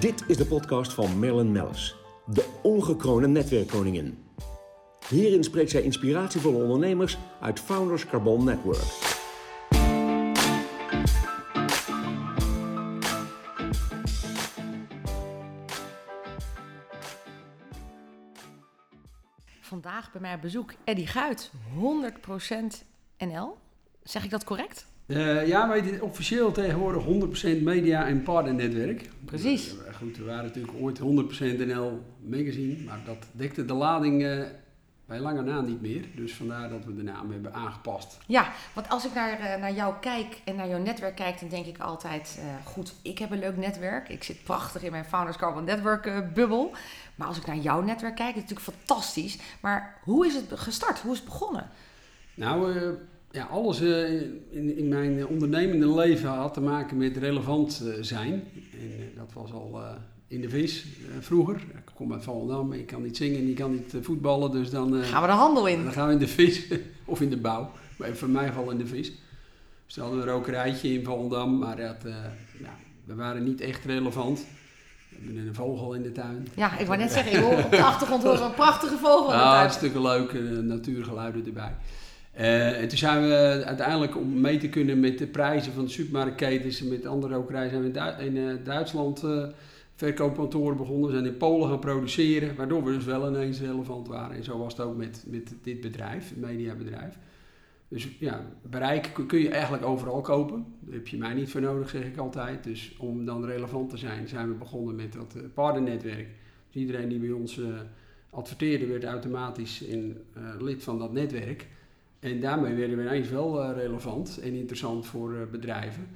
Dit is de podcast van Marilyn Mellis, de ongekroonde netwerkkoningin. Hierin spreekt zij inspiratievolle ondernemers uit Founders Carbon Network. Vandaag bij mij op bezoek Eddie Guit, 100% NL. Zeg ik dat correct? Uh, ja, wij zijn officieel tegenwoordig 100% media en partnernetwerk. Precies. Uh, goed, we waren natuurlijk ooit 100% NL magazine, maar dat dekte de lading uh, bij lange na niet meer. Dus vandaar dat we de naam hebben aangepast. Ja, want als ik naar, naar jou kijk en naar jouw netwerk kijk, dan denk ik altijd, goed, ik heb een leuk netwerk. Ik zit prachtig in mijn Founders Carbon Network bubbel. Maar als ik naar jouw netwerk kijk, is het natuurlijk fantastisch. Maar hoe is het gestart? Hoe is het begonnen? Nou, ja, alles uh, in, in mijn ondernemende leven had te maken met relevant uh, zijn. En uh, dat was al in de vis vroeger. Ik kom uit Volendam, ik kan niet zingen, ik kan niet voetballen, dus dan... gaan we de handel in. Dan gaan we in de vis, of in de bouw. Maar voor mij geval in de vis. Dus we hadden een rokerijtje in Volendam, maar dat, ja, we waren niet echt relevant. We hebben een vogel in de tuin. Ja, ik wou net zeggen, ik hoor op de achtergrond horen een prachtige vogel in de tuin. Ja, hartstikke leuk, natuurgeluiden erbij. Uh, en toen zijn we uiteindelijk om mee te kunnen met de prijzen van de supermarktketens en met andere rokerijen zijn we in, in uh, Duitsland uh, verkoopkantoren begonnen. We zijn in Polen gaan produceren, waardoor we dus wel ineens relevant waren. En zo was het ook met, met dit bedrijf, het mediabedrijf. Dus ja, bereik kun je eigenlijk overal kopen. Daar heb je mij niet voor nodig, zeg ik altijd. Dus om dan relevant te zijn, zijn we begonnen met dat partnernetwerk. Dus iedereen die bij ons adverteerde, werd automatisch in, lid van dat netwerk. En daarmee werden we ineens wel uh, relevant en interessant voor uh, bedrijven.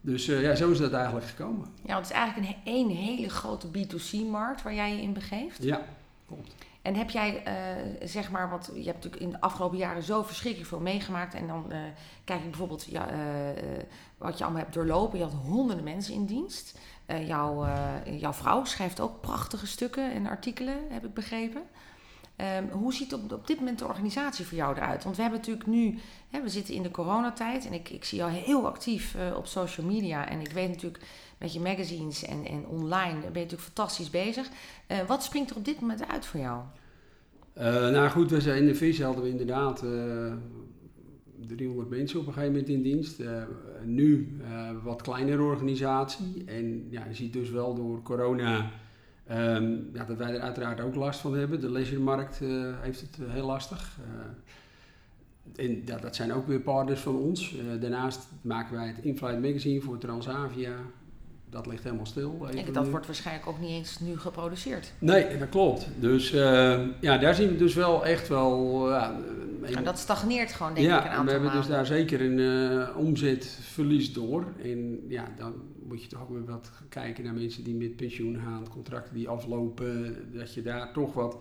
Dus uh, ja, zo is dat eigenlijk gekomen. Ja, want het is eigenlijk een één hele grote B2C-markt waar jij je in begeeft. Ja, klopt. En heb jij, zeg maar, want je hebt natuurlijk in de afgelopen jaren zo verschrikkelijk veel meegemaakt. En dan kijk ik bijvoorbeeld ja, wat je allemaal hebt doorlopen. Je had honderden mensen in dienst. jouw, jouw vrouw schrijft ook prachtige stukken en artikelen, heb ik begrepen. Um, hoe ziet op, dit moment de organisatie voor jou eruit? Want we hebben natuurlijk nu, hè, we zitten in de coronatijd en ik, ik zie jou heel actief uh, op social media. En ik weet natuurlijk met je magazines en, en online ben je natuurlijk fantastisch bezig. Uh, wat springt er op dit moment uit voor jou? Uh, nou goed, we zijn in de vis hadden we inderdaad 300 mensen op een gegeven moment in dienst. nu wat kleinere organisatie. En ja, je ziet dus wel door corona Um, ja, dat wij er uiteraard ook last van hebben. De leisuremarkt uh, heeft het uh, heel lastig. Uh, en ja, dat zijn ook weer partners van ons. daarnaast maken wij het Inflight Magazine voor Transavia. Dat ligt helemaal stil. En dat wordt waarschijnlijk ook niet eens nu geproduceerd. Nee, dat klopt. Dus ja, daar zien we dus wel echt wel... en dat stagneert gewoon denk ja, ik een aantal we hebben maanden. dus daar zeker een omzetverlies door. En ja, dan moet je toch ook weer wat kijken naar mensen die met pensioen gaan, contracten die aflopen, dat je daar toch wat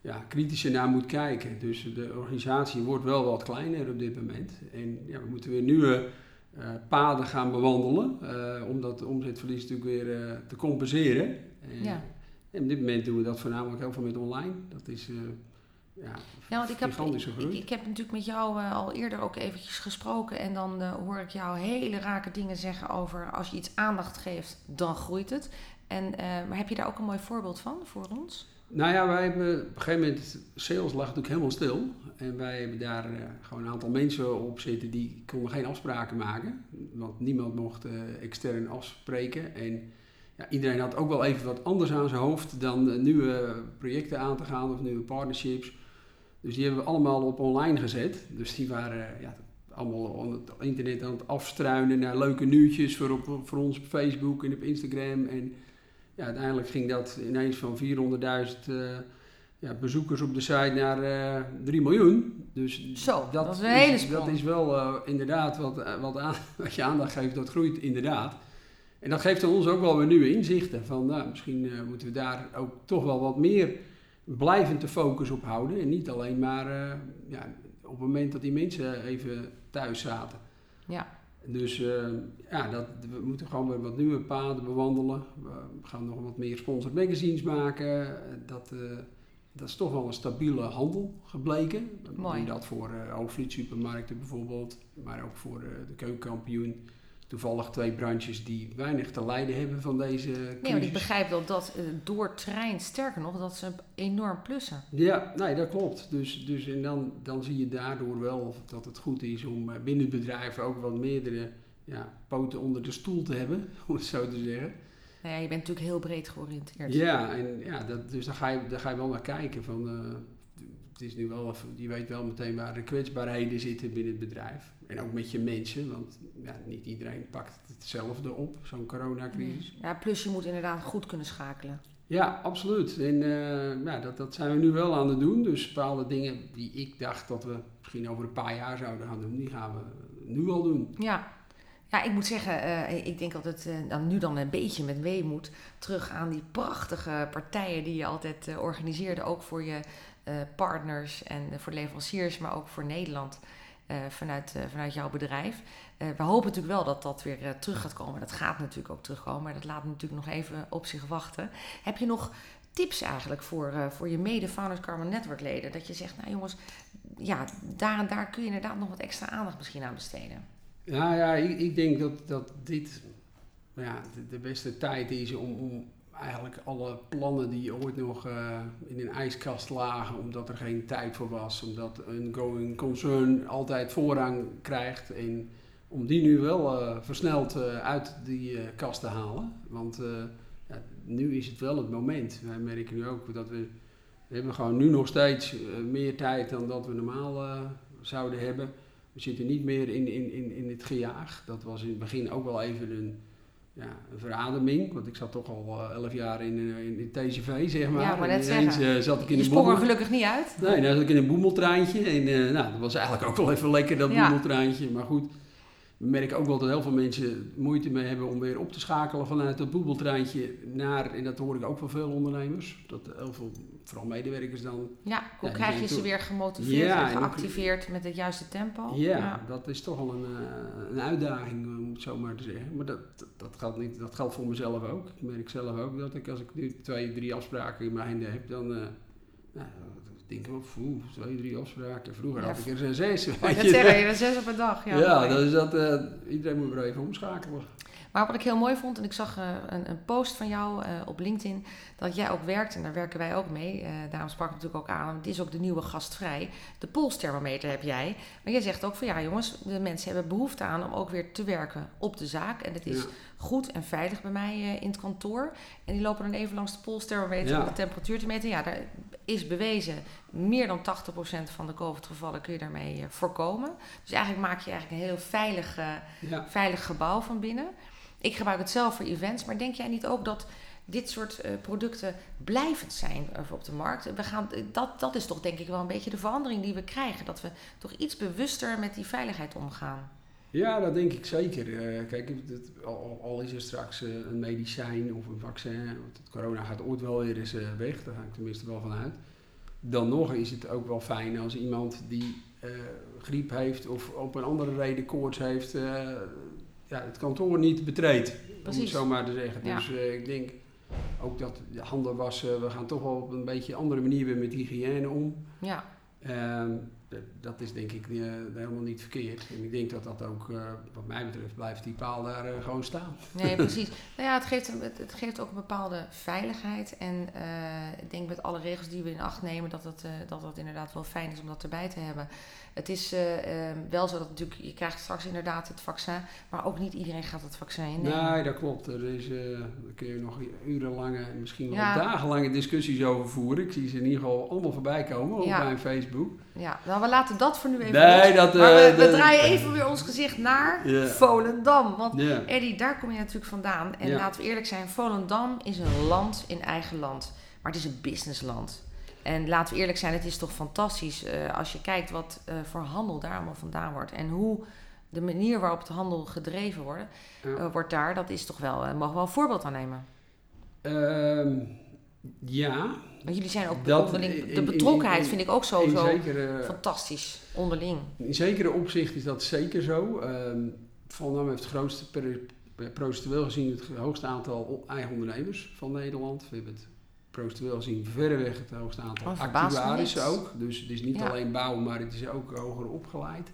ja, kritischer naar moet kijken. Dus de organisatie wordt wel wat kleiner op dit moment. En ja, we moeten weer nieuwe uh, paden gaan bewandelen, uh, om dat omzetverlies natuurlijk weer uh, te compenseren. En, ja. en op dit moment doen we dat voornamelijk heel veel met online. Dat is ja, ja, want ik heb, ik, ik, heb natuurlijk met jou uh, al eerder ook eventjes gesproken. En dan uh, hoor ik jou hele rake dingen zeggen over als je iets aandacht geeft, dan groeit het. En, uh, maar heb je daar ook een mooi voorbeeld van voor ons? Nou ja, wij hebben op een gegeven moment, sales lag natuurlijk helemaal stil. En wij hebben daar gewoon een aantal mensen op zitten die konden geen afspraken maken. Want niemand mocht extern afspreken. En ja, iedereen had ook wel even wat anders aan zijn hoofd dan nieuwe projecten aan te gaan of nieuwe partnerships. Dus die hebben we allemaal op online gezet. Dus die waren ja, allemaal op het internet aan het afstruinen naar leuke nieuwtjes voor, op, voor ons op Facebook en op Instagram. En ja, uiteindelijk ging dat ineens van 400.000 uh, ja, bezoekers op de site naar uh, 3 miljoen. Dus Zo, dat, dat is een hele Dat is wel uh, inderdaad wat, wat, aan, wat je aandacht geeft, dat groeit inderdaad. En dat geeft ons ook wel weer nieuwe inzichten. Van nou, misschien moeten we daar ook toch wel wat meer blijvend de focus op houden. En niet alleen maar ja, op het moment dat die mensen even thuis zaten. Ja. Dus uh, ja, dat, we moeten gewoon weer wat nieuwe paden bewandelen. We gaan nog wat meer sponsored magazines maken. Dat, uh, dat is toch wel een stabiele handel gebleken. Mooi. Dat voor uh, Overvliet supermarkten bijvoorbeeld, maar ook voor de keukenkampioen. Toevallig twee branches die weinig te lijden hebben van deze crisis. Nee, maar ik begrijp wel dat uh, door trein, sterker nog, dat ze enorm plussen. Ja, nee, dat klopt. Dus, dus en dan, dan zie je daardoor wel dat het goed is om binnen het bedrijf ook wat meerdere ja, poten onder de stoel te hebben, om het zo te zeggen. Nou ja, je bent natuurlijk heel breed georiënteerd. Ja, en ja, dat, dus daar ga, je, daar ga je wel naar kijken. Van, uh, het is nu wel, je weet wel meteen waar de kwetsbaarheden zitten binnen het bedrijf. En ook met je mensen, want ja, niet iedereen pakt hetzelfde op, zo'n coronacrisis. Ja, plus je moet inderdaad goed kunnen schakelen. Ja, absoluut. En uh, ja, dat, dat zijn we nu wel aan het doen. Dus bepaalde dingen die ik dacht dat we misschien over een paar jaar zouden gaan doen, die gaan we nu al doen. Ja, ja, ik moet zeggen, uh, ik denk altijd uh, dan nu dan een beetje met weemoed terug aan die prachtige partijen die je altijd uh, organiseerde, ook voor je partners en voor leveranciers, maar ook voor Nederland vanuit, vanuit jouw bedrijf. we hopen natuurlijk wel dat dat weer terug gaat komen. Dat gaat natuurlijk ook terugkomen, maar dat laat natuurlijk nog even op zich wachten. Heb je nog tips eigenlijk voor, voor je mede-Founders Carbon Network leden? Dat je zegt, nou jongens, ja, daar en daar kun je inderdaad nog wat extra aandacht misschien aan besteden. Ja, ja ik, ik denk dat, dat dit ja, de, de beste tijd is om, om eigenlijk alle plannen die ooit nog uh, in een ijskast lagen, omdat er geen tijd voor was, omdat een going concern altijd voorrang krijgt, en om die nu wel uh, versneld uh, uit die kast te halen. Want ja, nu is het wel het moment. Wij merken nu ook dat we, we hebben gewoon nu nog steeds meer tijd dan dat we normaal zouden hebben. We zitten niet meer in, in, in, in het gejaag. Dat was in het begin ook wel even een, ja, een verademing. Want ik zat toch al uh, elf jaar in, in, in TGV, zeg maar. Ja, maar net zeggen. Uh, zat ik in je sprong er gelukkig niet uit. Nee, dan zat ik in een boemeltreintje. En uh, nou, dat was eigenlijk ook wel even lekker, dat ja. boemeltreintje. Maar goed, we merken ook wel dat heel veel mensen moeite mee hebben om weer op te schakelen vanuit dat boebeltreintje naar, en dat hoor ik ook van veel ondernemers, dat heel veel, vooral medewerkers dan... Ja, hoe ja, krijg je ze weer gemotiveerd ja, en geactiveerd en met het juiste tempo? Ja, ja, dat is toch wel een, een uitdaging, om het zo maar te zeggen. Maar dat, dat, geldt niet, dat geldt voor mezelf ook. Ik merk zelf ook dat ik als ik nu twee, drie afspraken in mijn handen heb, dan... Uh, nou, denk ik, oeh, twee, drie afspraken. Vroeger ja, had ik er zes. Oh, dat zeggen je, zes op een dag. Ja, ja dus dat, uh, iedereen moet er even omschakelen. Maar wat ik heel mooi vond, en ik zag uh, een, een, post van jou uh, op LinkedIn, dat jij ook werkt, en daar werken wij ook mee. Uh, daarom sprak ik natuurlijk ook aan, het is ook de nieuwe gastvrij. De polsthermometer heb jij. Maar jij zegt ook van ja jongens, de mensen hebben behoefte aan om ook weer te werken op de zaak. En het is ja. Goed en veilig bij mij in het kantoor. En die lopen dan even langs de polsthermometer ja. om de temperatuur te meten. Ja, daar is bewezen, meer dan 80% van de COVID-gevallen kun je daarmee voorkomen. Dus eigenlijk maak je eigenlijk een heel veilig, ja. veilig gebouw van binnen. Ik gebruik het zelf voor events, maar denk jij niet ook dat dit soort producten blijvend zijn op de markt? We gaan, dat, dat is toch denk ik wel een beetje de verandering die we krijgen. Dat we toch iets bewuster met die veiligheid omgaan. Ja, dat denk ik zeker. Uh, kijk, het, al, al, is er straks een medicijn of een vaccin, want corona gaat ooit wel weer eens weg, daar ga ik tenminste wel van uit. Dan nog is het ook wel fijn als iemand die griep heeft of op een andere reden koorts heeft, ja, het kantoor niet betreedt. Om het zo maar te zeggen. Ja. Dus ik denk ook dat de handen wassen, we gaan toch wel op een beetje andere manier weer met hygiëne om. Ja. Dat is denk ik uh, helemaal niet verkeerd. En ik denk dat dat ook, uh, wat mij betreft, blijft die paal daar uh, gewoon staan. Nee, precies. nou ja, het geeft, het, geeft ook een bepaalde veiligheid. En ik denk met alle regels die we in acht nemen, dat het, dat het inderdaad wel fijn is om dat erbij te hebben. Het is ehm, wel zo dat natuurlijk, je krijgt straks inderdaad het vaccin, maar ook niet iedereen gaat het vaccin nemen. Nee, dat klopt. Er is, daar kun je nog urenlange, misschien wel ja. dagenlange discussies over voeren. Ik zie ze in ieder geval allemaal voorbij komen, ook ja. bij Facebook. Ja, nou we laten dat voor nu even nee, los. Dat, uh, maar we, we, draaien even weer ons gezicht naar yeah. Volendam. Want yeah. Eddie, daar kom je natuurlijk vandaan. En yeah. laten we eerlijk zijn, Volendam is een land in eigen land. Maar het is een businessland. En laten we eerlijk zijn, het is toch fantastisch uh, als je kijkt wat uh, voor handel daar allemaal vandaan wordt. En hoe de manier waarop de handel gedreven wordt, ja. wordt daar, dat is toch wel, mogen we wel een voorbeeld aan nemen. Um, ja. Want jullie zijn ook dat, onderling, de betrokkenheid in, in, in, vind ik ook zo, zo zekere, fantastisch onderling. In zekere opzicht is dat zeker zo. Um, Volendam heeft het grootste, per, procentueel gezien, het hoogste aantal eigen ondernemers van Nederland. We hebben het procentueel gezien verreweg het hoogste aantal oh, actuarissen ook. Dus het is niet ja. alleen bouw, maar het is ook hoger opgeleid.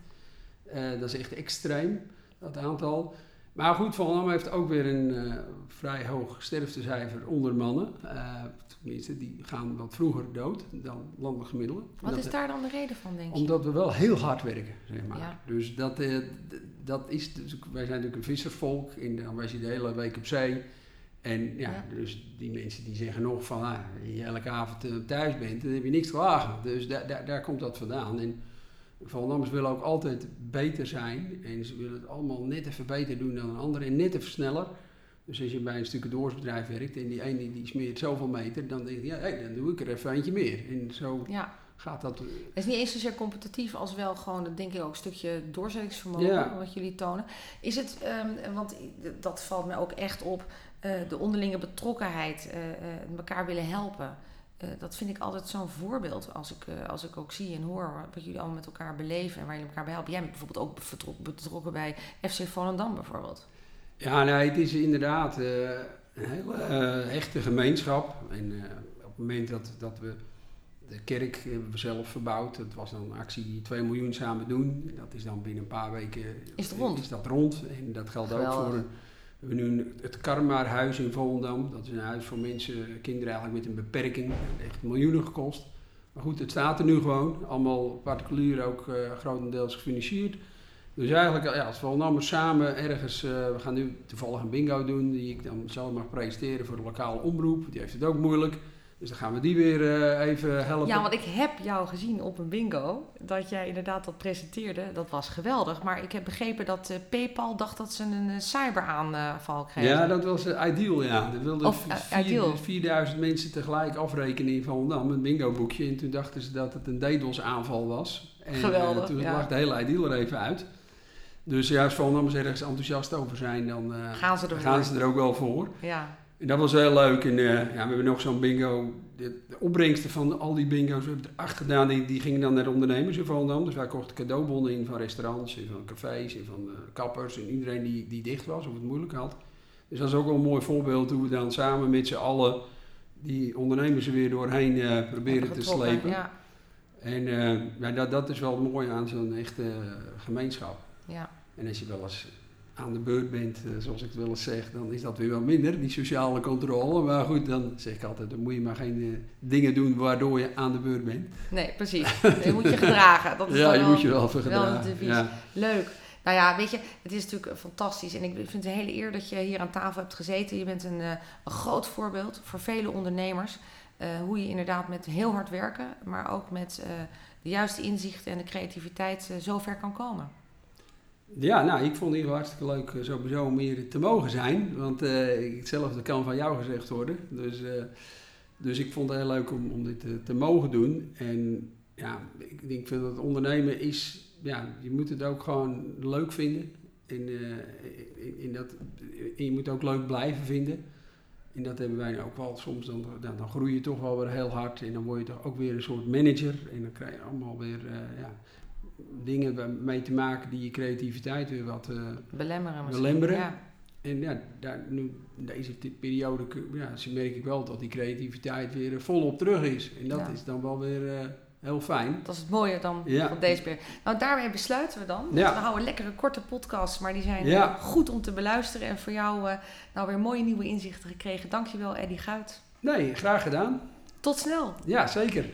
Uh, dat is echt extreem, dat aantal. Maar goed, Volendam heeft ook weer een uh, vrij hoog sterftecijfer onder mannen. Uh, tenminste, die gaan wat vroeger dood dan landelijk gemiddelde. Wat is daar dan de reden van, denk je? Omdat we wel heel hard werken, zeg maar. Ja. Dus dat, uh, dat is, dus, wij zijn natuurlijk een visservolk, en dan was je de hele week op zee. En ja, ja, dus die mensen die zeggen nog van, ah, je elke avond thuis bent, dan heb je niks te klagen. Dus daar, daar, daar komt dat vandaan. En, Volendams willen ook altijd beter zijn en ze willen het allemaal net even beter doen dan een ander en net even sneller. Dus als je bij een stucadoorsbedrijf werkt en die ene die smeert zoveel meter, dan denk je, ja, hey, dan doe ik er even eentje meer. En zo ja. gaat dat. Het is niet eens zozeer competitief als wel gewoon, dat denk ik ook, een stukje doorzettingsvermogen wat jullie tonen. Is het, um, want dat valt mij ook echt op, uh, de onderlinge betrokkenheid, uh, uh, elkaar willen helpen. Uh, dat vind ik altijd zo'n voorbeeld als ik, uh, als ik ook zie en hoor wat jullie allemaal met elkaar beleven en waar jullie elkaar bij helpen. Jij bent bijvoorbeeld ook betrokken bij FC Volendam bijvoorbeeld. Ja, nee, het is inderdaad uh, een hele echte gemeenschap. En op het moment dat, dat we de kerk hebben we zelf verbouwd, dat was dan een actie die 2 miljoen samen doen. Dat is dan binnen een paar weken is, rond. is dat rond. En dat geldt Geweldig. ook voor een we hebben nu het Karmaarhuis in Volendam. Dat is een huis voor mensen, kinderen eigenlijk met een beperking. Heeft miljoenen gekost. Maar goed, het staat er nu gewoon. Allemaal particulier ook uh, grotendeels gefinancierd. Dus eigenlijk, ja, als Volendammers samen ergens... Uh, we gaan nu toevallig een bingo doen die ik dan zelf mag presenteren voor de lokale omroep. Die heeft het ook moeilijk. Dus dan gaan we die weer uh, even helpen. Ja, want ik heb jou gezien op een bingo. Dat jij inderdaad dat presenteerde. Dat was geweldig. Maar ik heb begrepen dat uh, PayPal dacht dat ze een uh, cyberaanval kregen. Ja, dat was ideal, ja. Er wilden of, vier, 4000 mensen tegelijk afrekenen in Volendam. Een bingo boekje. En toen dachten ze dat het een DDoS aanval was. En, geweldig, toen ja. lag de hele ideal er even uit. Dus ja, als Volendammers ergens enthousiast over zijn, dan gaan, ze er, gaan ze er ook wel voor. Ja. En dat was heel leuk. En uh, ja, we hebben nog zo'n bingo. De, de, opbrengsten van al die bingo's, we hebben er acht gedaan, die, die gingen dan naar de ondernemers in Volendam. Dus wij kochten cadeaubonnen in van restaurants en van cafés en van uh, kappers en iedereen die, die dicht was of het moeilijk had. Dus dat is ook wel een mooi voorbeeld hoe we dan samen met z'n allen die ondernemers er weer doorheen uh, proberen te slepen. Ja. En ja, dat, dat is wel het mooie aan zo'n echte gemeenschap. Ja. En als je wel eens aan de beurt bent, uh, zoals ik het wel eens zeg, dan is dat weer wel minder, die sociale controle. Maar goed, dan zeg ik altijd, dan moet je maar geen uh, dingen doen waardoor je aan de beurt bent. Nee, precies. je moet je gedragen. Dat is ja, je moet je wel gedragen. Wel ja. Leuk. Nou ja, weet je, het is natuurlijk fantastisch. En ik vind het een hele eer dat je hier aan tafel hebt gezeten. Je bent een, uh, een groot voorbeeld voor vele ondernemers. hoe je inderdaad met heel hard werken, maar ook met de juiste inzichten en de creativiteit zo ver kan komen. Ja, nou, ik vond het heel hartstikke leuk uh, sowieso om hier te mogen zijn. Want uh, hetzelfde kan van jou gezegd worden. Dus, uh, dus ik vond het heel leuk om, om dit te, mogen doen. En ja, ik denk dat het ondernemen is... Ja, je moet het ook gewoon leuk vinden. En, in, in dat, je moet ook leuk blijven vinden. En dat hebben wij ook wel soms. Dan, dan, dan groei je toch wel weer heel hard. En dan word je toch ook weer een soort manager. En dan krijg je allemaal weer... ja, dingen mee te maken die je creativiteit weer wat uh, belemmeren. belemmeren. Ja. En ja, daar, nu, deze periode ja, merk ik wel dat die creativiteit weer volop terug is. En dat ja. is dan wel weer uh, heel fijn. Dat is het mooie dan ja. van deze periode. Nou, daarmee besluiten we dan. We houden lekkere korte podcasts, maar die zijn goed om te beluisteren. En voor jou nou weer mooie nieuwe inzichten gekregen. Dankjewel, Eddie Guit. Nee, graag gedaan. Tot snel. Ja, zeker.